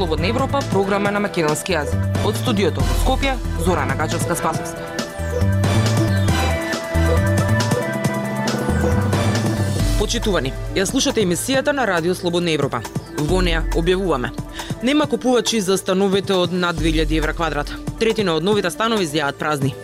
Слободна Европа програма на македонски јазик. Од студиото во Скопје, Зорана Гачевска Спасовска. Почитувани, ја слушате емисијата на Радио Слободна Европа. Во неа објавуваме. Нема купувачи за становите од над 2000 евра квадрат. Третина од новите станови зјаат празни.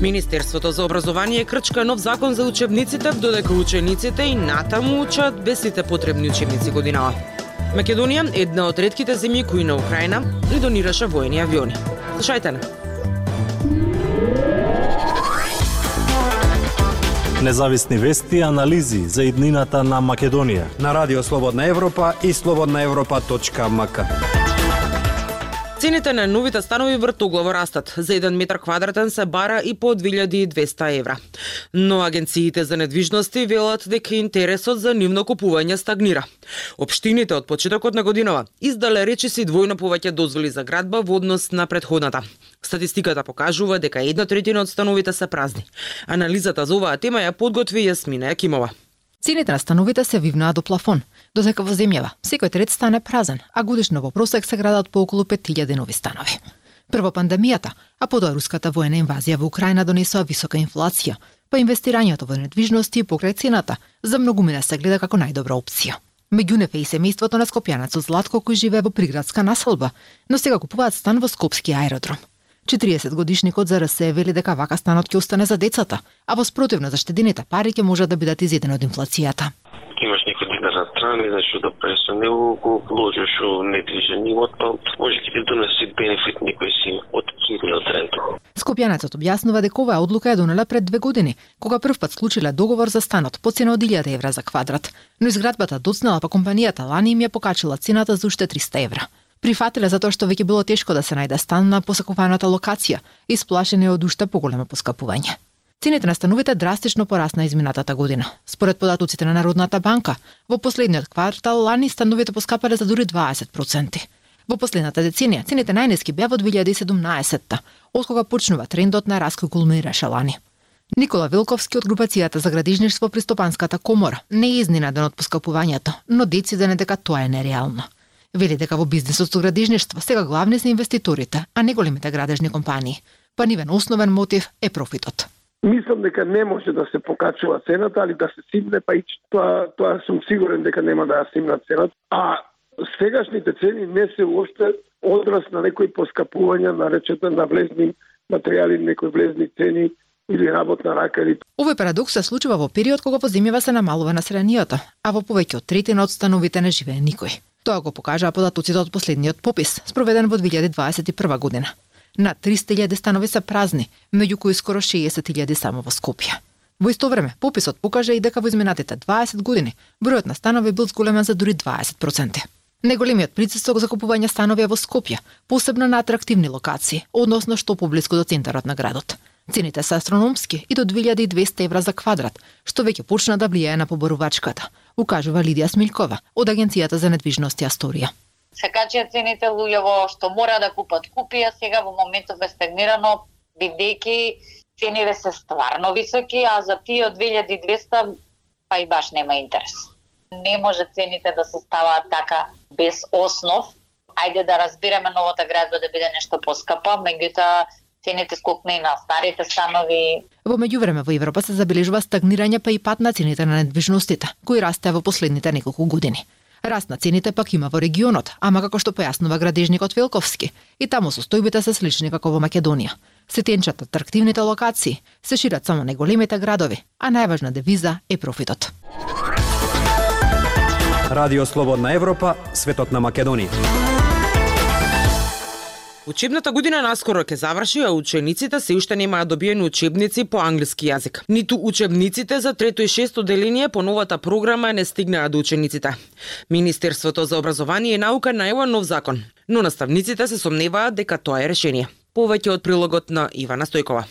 Министерството за образование крчка нов закон за учебниците, додека учениците и натаму учат без сите потребни учебници годинава. Македонија е една од ретките земји кои на Украина ни донираше воени авиони. Слушајте на. Независни вести и анализи за иднината на Македонија на Радио Слободна Европа и слободнаевропа.мк. Цените на новите станови вртоглаво растат. За 1 метар квадратен се бара и по 2200 евра. Но агенциите за недвижности велат дека интересот за нивно купување стагнира. Обштините од почетокот на годинава издале речиси двојно повеќе дозволи за градба во однос на предходната. Статистиката покажува дека една третина од становите се празни. Анализата за оваа тема ја подготви Јасмина Јакимова. Цените на становите се вивнаа до плафон, додека во земјава секој трет стане празен, а годишно во просек се градат по околу 5000 нови станови. Прво пандемијата, а потоа руската воена инвазија во Украина донесоа висока инфлација, па инвестирањето во недвижности покрај цената за многумина се гледа како најдобра опција. Меѓу нефе и семејството на скопјанецот Златко кој живее во приградска населба, но сега купуваат стан во Скопски аеродром. 40 годишникот за РСЕ вели дека вака станот ќе остане за децата, а во спротивно заштедените пари ќе можат да бидат изедени од инфлацијата. Имаш некој динар на страна, не знаеш да преш со него, го вложиш у недвижен имот, па може ќе ти донеси бенефит некој си од кирилот ренту. Скопјанецот објаснува дека оваа одлука е донела пред две години, кога првпат склучиле договор за станот по цена од 1000 евра за квадрат, но изградбата доцнела па компанијата лани им ја покачила цената за уште 300 евра. Прифатиле затоа што веќе било тешко да се најде стан на посакуваната локација, исплашени од уште поголемо поскапување. Цените на становите драстично порасна изминатата година. Според податоците на Народната банка, во последниот квартал лани становите поскапале за дури 20%. Во последната деценија цените најниски беа во 2017-та, откога почнува трендот на раст кој кулминираше лани. Никола Вилковски од групацијата за градижништво при Стопанската комора не е изненаден од поскапувањето, но дециден да е дека тоа е нереално. Вели дека во бизнисот со градижништво сега главни се инвеститорите, а не големите градежни компании. Па нивен основен мотив е профитот. Мислам дека не може да се покачува цената, али да се симне, па и тоа, тоа сум сигурен дека нема да ја симнат цената. А сегашните цени не се уопште одраз на некои поскапувања на речете на влезни материјали, некои влезни цени или работна рака или Овој парадокс се случува во период кога во земјава се намалува населението, а во повеќе од третина од становите не живее никој. Тоа го покажаа податоците од последниот попис, спроведен во 2021 година. На 300.000 станови се празни, меѓу кои скоро 60.000 само во Скопје. Во исто време, пописот покажа и дека во изминатите 20 години бројот на станови бил зголемен за дури 20%. Неголемиот притисок за купување станови е во Скопје, посебно на атрактивни локации, односно што поблиску до центарот на градот. Цените се астрономски и до 2200 евра за квадрат, што веќе почна да влијае на поборувачката, укажува Лидија Смилкова од Агенцијата за недвижности Асторија. Се качија цените луѓево што мора да купат купија, сега во моментот е стагнирано бидејќи цените се стварно високи, а за тие од 2200 па и баш нема интерес. Не може цените да се ставаат така без основ. Ајде да разбираме новата градба да биде нешто поскапа, меѓутоа цените скокна и на старите станови. Во меѓувреме во Европа се забележува стагнирање па и пат на цените на недвижностите, кои расте во последните неколку години. Раст на цените пак има во регионот, ама како што појаснува градежникот Велковски, и таму состојбите се слични како во Македонија. Се тенчат атрактивните локации, се шират само најголемите градови, а најважна девиза е профитот. Радио Слободна Европа, светот на Македонија. Учебната година наскоро ќе заврши, а учениците се уште немаат добиени учебници по англиски јазик. Ниту учебниците за трето и шесто деление по новата програма не стигнаа до учениците. Министерството за образование и наука најава нов закон, но наставниците се сомневаат дека тоа е решение. Повеќе од прилогот на Ивана Стојкова.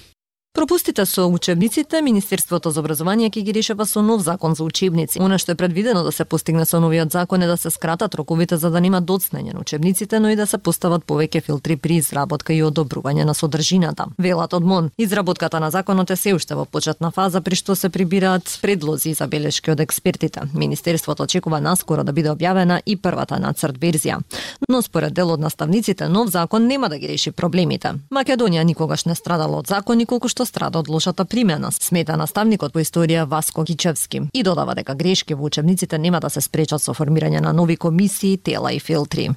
Пропустите со учебниците, Министерството за образование ќе ги решава со нов закон за учебници. Она што е предвидено да се постигне со новиот закон е да се скратат роковите за да нема доцнење на учебниците, но и да се постават повеќе филтри при изработка и одобрување на содржината. Велат од МОН, изработката на законот е се уште во почетна фаза при што се прибираат предлози и забелешки од експертите. Министерството очекува наскоро да биде објавена и првата нацрт верзија. Но според дел од наставниците, нов закон нема да ги реши проблемите. Македонија никогаш не страдала од закони колку што страда од лошата примена, смета наставникот по историја Васко Кичевски. И додава дека грешки во учебниците нема да се спречат со формирање на нови комисии, тела и филтри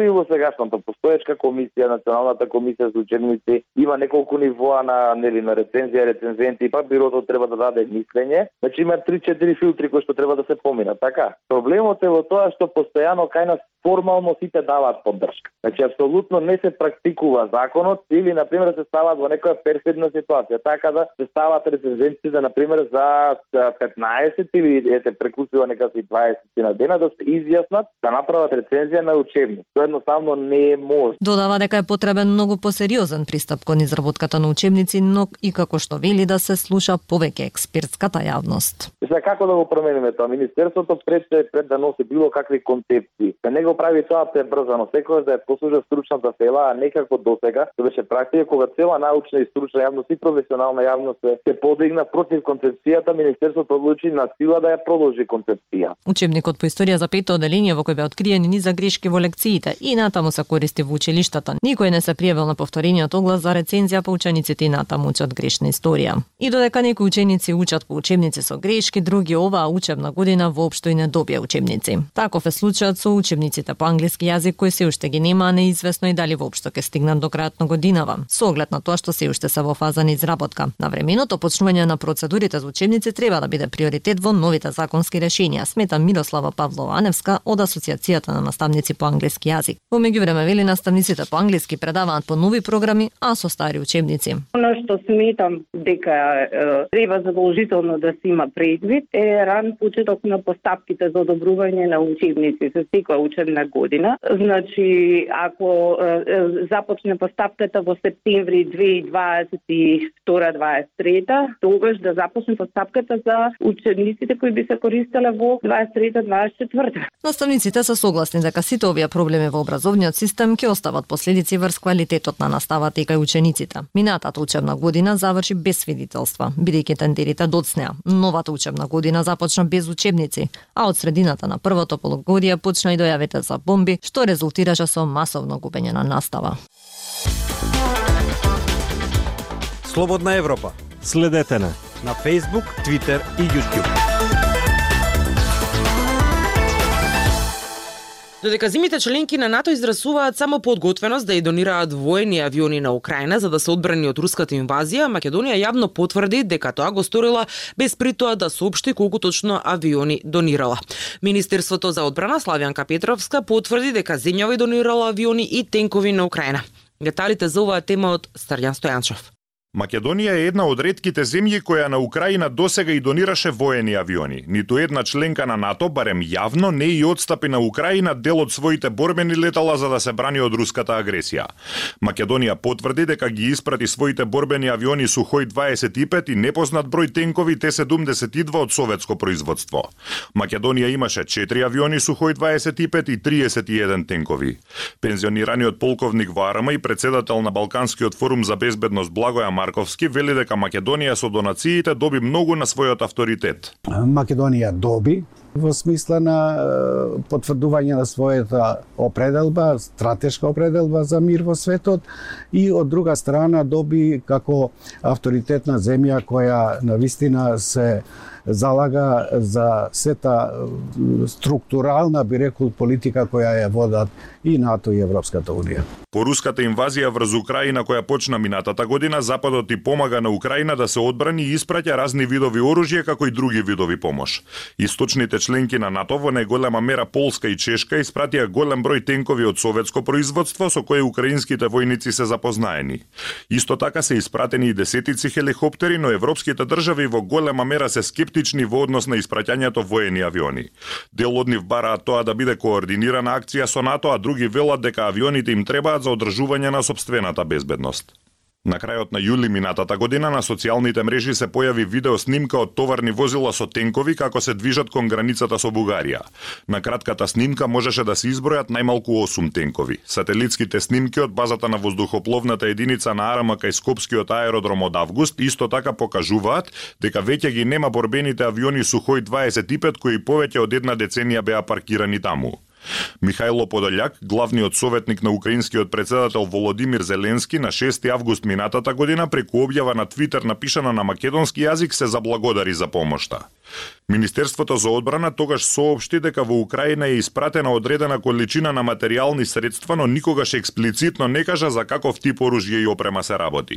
и во сегашната постоечка комисија, Националната комисија за ученици има неколку нивоа на нели на рецензија, рецензенти, па бирото треба да даде мислење. Значи има 3-4 филтри кои што треба да се поминат, така? Проблемот е во тоа што постојано кај нас формално сите даваат поддршка. Значи апсолутно не се практикува законот или на пример се ставаат во некоја перфидна ситуација, така да се ставаат рецензенти за на пример за 15 или ете прекусува нека си 20 на дена да се изјаснат да направат рецензија на учебник. Тоа едноставно не е може. Додава дека е потребен многу посериозен пристап кон изработката на учебници, но и како што вели да се слуша повеќе експертската јавност. Сега како да го промениме тоа? Министерството пред пред да носи било какви концепции. Да не го прави тоа пребрзано, секогаш да ја послужа стручната села, а не како досега, што беше практика кога цела научна и стручна јавност и професионална јавност се, се подигна против концепцијата, министерството одлучи на сила да ја продолжи концепција. Учебникот по историја за пето оделение во кој беа откриени низа грешки во лекциите и натаму се користи во училиштата. Никој не се пријавил на повторениот оглас за рецензија па учениците и натаму учат грешна историја. И додека некои ученици учат по учебници со грешки, други оваа учебна година воопшто и не добија учебници. Таков е случајот со учебниците по англиски јазик кои се уште ги нема, неизвестно и дали воопшто ќе стигнат до крајот на годинава. Со оглед на тоа што се уште се во фаза на изработка. На временото почнување на процедурите за учебници треба да биде приоритет во новите законски решенија, смета Мирослава Павлова Аневска од Асоциацијата на наставници по англиски јазик. Во меѓувреме вели наставниците по англиски предаваат по нови програми, а со стари учебници. Оно што сметам дека е, треба задолжително да се има предвид е ран почеток на постапките за одобрување на учебници за секоја учебна година. Значи, ако е, започне постапката во септември 2022-2023, тогаш да започне постапката за учебниците кои би се користеле во 23-24. Наставниците се согласни дека сите овие проблеми во образовниот систем ќе остават последици врз квалитетот на наставата и кај учениците. Минатата учебна година заврши без свидетелства, бидејќи тендерите доцнеа. Новата учебна година започна без учебници, а од средината на првото полугодие почна и дојавите за бомби, што резултираше со масовно губење на настава. Слободна Европа. Следете на на Facebook, Twitter и YouTube. Додека зимите членки на НАТО изразуваат само подготвеност да ја донираат воени авиони на Украина за да се одбрани од руската инвазија, Македонија јавно потврди дека тоа го сторила без при тоа да соопшти колку точно авиони донирала. Министерството за одбрана Славјанка Петровска потврди дека земјава донирала авиони и тенкови на Украина. Деталите за оваа тема од Старјан Стојанчов. Македонија е една од ретките земји која на Украина досега и донираше воени авиони. Ниту една членка на НАТО, барем јавно, не и одстапи на Украина дел од своите борбени летала за да се брани од руската агресија. Македонија потврди дека ги испрати своите борбени авиони Сухој 25 и непознат број тенкови Т-72 од советско производство. Македонија имаше 4 авиони Сухој 25 и 31 тенкови. Пензионираниот полковник во Арама и председател на Балканскиот форум за безбедност Благоја Марковски вели дека Македонија со донациите доби многу на својот авторитет. Македонија доби во смисла на потврдување на својата определба, стратешка определба за мир во светот и од друга страна доби како авторитетна земја која на вистина се залага за сета э, структурална, би рекол, политика која ја водат и НАТО и Европската Унија. По руската инвазија врз Украина која почна минатата година, Западот и помага на Украина да се одбрани и испраќа разни видови оружје како и други видови помош. Источните членки на НАТО во најголема мера Полска и Чешка испратија голем број тенкови од советско производство со кои украинските војници се запознаени. Исто така се испратени и десетици хеликоптери, но европските држави во голема мера се скептични во однос на испраќањето воени авиони. Дел од нив бараат тоа да биде координирана акција со НАТО, а други велат дека авионите им требаат за одржување на собствената безбедност. На крајот на јули минатата година на социјалните мрежи се појави видео снимка од товарни возила со тенкови како се движат кон границата со Бугарија. На кратката снимка можеше да се избројат најмалку 8 тенкови. Сателитските снимки од базата на воздухопловната единица на Арама и Скопскиот аеродром од август исто така покажуваат дека веќе ги нема борбените авиони Сухој 25 кои повеќе од една деценија беа паркирани таму. Михајло Подолјак, главниот советник на украинскиот председател Володимир Зеленски на 6 август минатата година преку објава на Твитер напишана на македонски јазик се заблагодари за помошта. Министерството за одбрана тогаш соопшти дека во Украина е испратена одредена количина на материјални средства, но никогаш експлицитно не кажа за каков тип оружје и опрема се работи.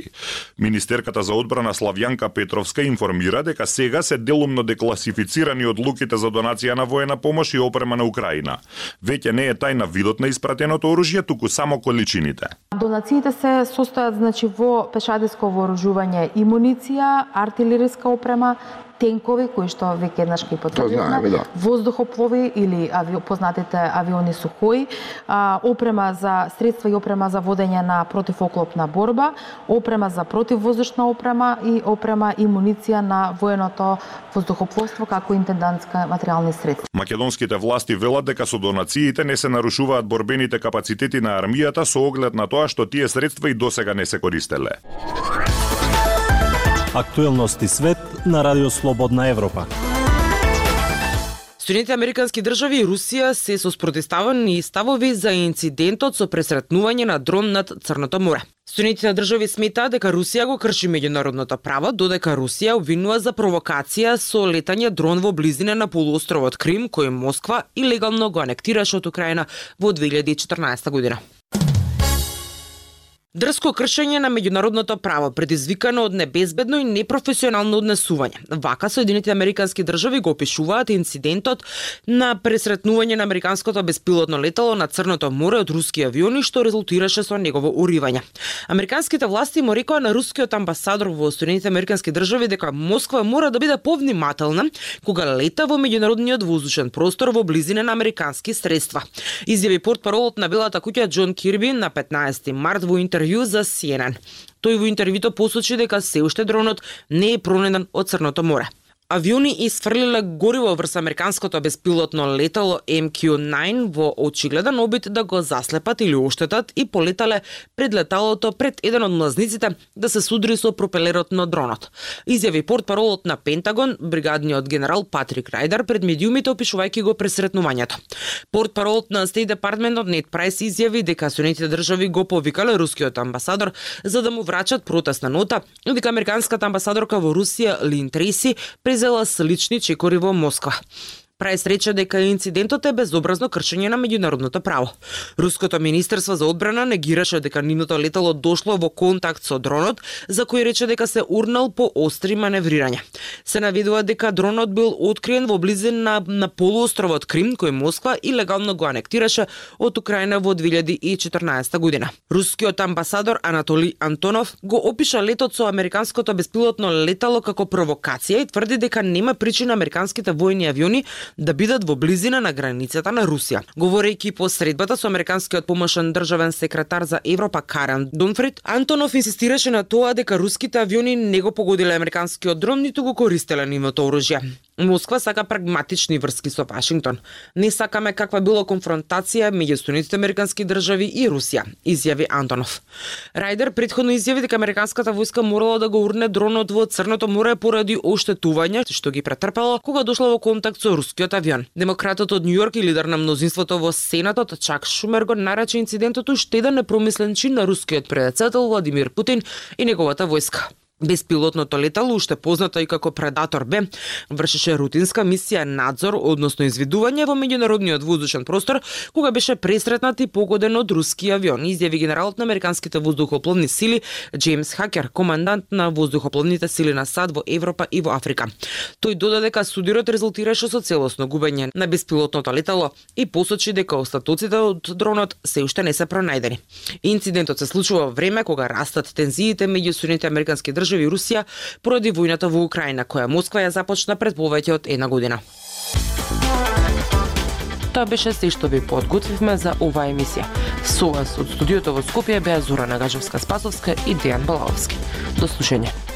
Министерката за одбрана Славјанка Петровска информира дека сега се делумно декласифицирани одлуките за донација на воена помош и опрема на Украина. Веќе не е тајна видот на испратеното оружје, туку само количините. Донациите се состојат значи во пешадиско вооружување и муниција, артилериска опрема, тенкови кои што веќе еднаш ги потврдивме, да. воздухоплови или ави, познатите авиони Сухои, а, опрема за средства и опрема за водење на противоклопна борба, опрема за противвоздушна опрема и опрема и муниција на военото воздухопловство како интендантска материјални средства. Македонските власти велат дека со донациите не се нарушуваат борбените капацитети на армијата со оглед на тоа што тие средства и досега не се користеле. Актуелности свет на Радио Слободна Европа. Соединените Американски држави и Русија се со спротиставани ставови за инцидентот со пресретнување на дрон над Црното море. Соединетите држави сметаат дека Русија го крши меѓународното право, додека Русија обвинува за провокација со летање дрон во близина на полуостровот Крим, кој Москва илегално го анектираше од Украина во 2014 година. Дрско кршење на меѓународното право, предизвикано од небезбедно и непрофесионално однесување. Вака Соединените Американски држави го опишуваат инцидентот на пресретнување на американското беспилотно летало на Црното море од руски авиони што резултираше со негово уривање. Американските власти му рекоа на рускиот амбасадор во Соединените Американски држави дека Москва мора да биде повнимателна кога лета во меѓународниот воздушен простор во близина на американски средства. Изјави портпаролот на Белата куќа Џон Кирби на 15 март во интернет интервју за CNN. Тој во интервјуто посочи дека се уште дронот не е пронеден од Црното море. Авиони исфрлиле гориво врз американското беспилотно летало MQ-9 во очигледен обид да го заслепат или оштетат и полетале пред леталото пред еден од млазниците да се судри со пропелерот на дронот. Изјави портпаролот на Пентагон, бригадниот генерал Патрик Райдер пред медиумите опишувајќи го пресретнувањето. Портпаролот на Стейт Департментот Нет Прайс изјави дека Соединетите држави го повикале рускиот амбасадор за да му врачат протестна нота дека американската амбасадорка во Русија Лин Треси презела слични чекори во Москва. Прајс рече дека инцидентот е безобразно кршење на меѓународното право. Руското министерство за одбрана негираше дека ниното летало дошло во контакт со дронот, за кој рече дека се урнал по остри маневрирања. Се наведува дека дронот бил откриен во близина на, на полуостровот Крим, кој Москва илегално го анектираше од Украина во 2014 година. Рускиот амбасадор Анатоли Антонов го опиша летот со американското беспилотно летало како провокација и тврди дека нема причина американските војни авиони да бидат во близина на границата на Русија. Говорејќи по средбата со американскиот помошен државен секретар за Европа Карен Дунфрид, Антонов инсистираше на тоа дека руските авиони не го погодиле американскиот дрон ниту го користеле нивното оружје. Москва сака прагматични врски со Вашингтон. Не сакаме каква било конфронтација меѓу Соединетите Американски држави и Русија, изјави Антонов. Рајдер предходно изјави дека американската војска морала да го урне дронот во Црното море поради оштетување што ги претрпело кога дошла во контакт со рускиот авион. Демократот од Њујорк и лидер на мнозинството во Сенатот Чак Шумер го нарече инцидентот уште еден непромислен чин на рускиот председател Владимир Путин и неговата војска. Беспилотното летало, уште познато и како Предатор Б, вршеше рутинска мисија надзор, односно изведување во меѓународниот воздушен простор, кога беше пресретнат и погоден од руски авион, изјави генералот на американските воздухопловни сили Джеймс Хакер, командант на воздухопловните сили на САД во Европа и во Африка. Тој додаде дека судирот резултираше со целосно губење на беспилотното летало и посочи дека остатоците од дронот се уште не се пронајдени. Инцидентот се случува во време кога растат тензиите меѓу Соединените американски држави држави Русија поради војната во Украина, која Москва ја започна пред повеќе од една година. Тоа беше се што ви подготвивме за оваа емисија. Со вас од студиото во Скопје беа Зора Нагажевска Спасовска и Дејан Балаовски. До слушање.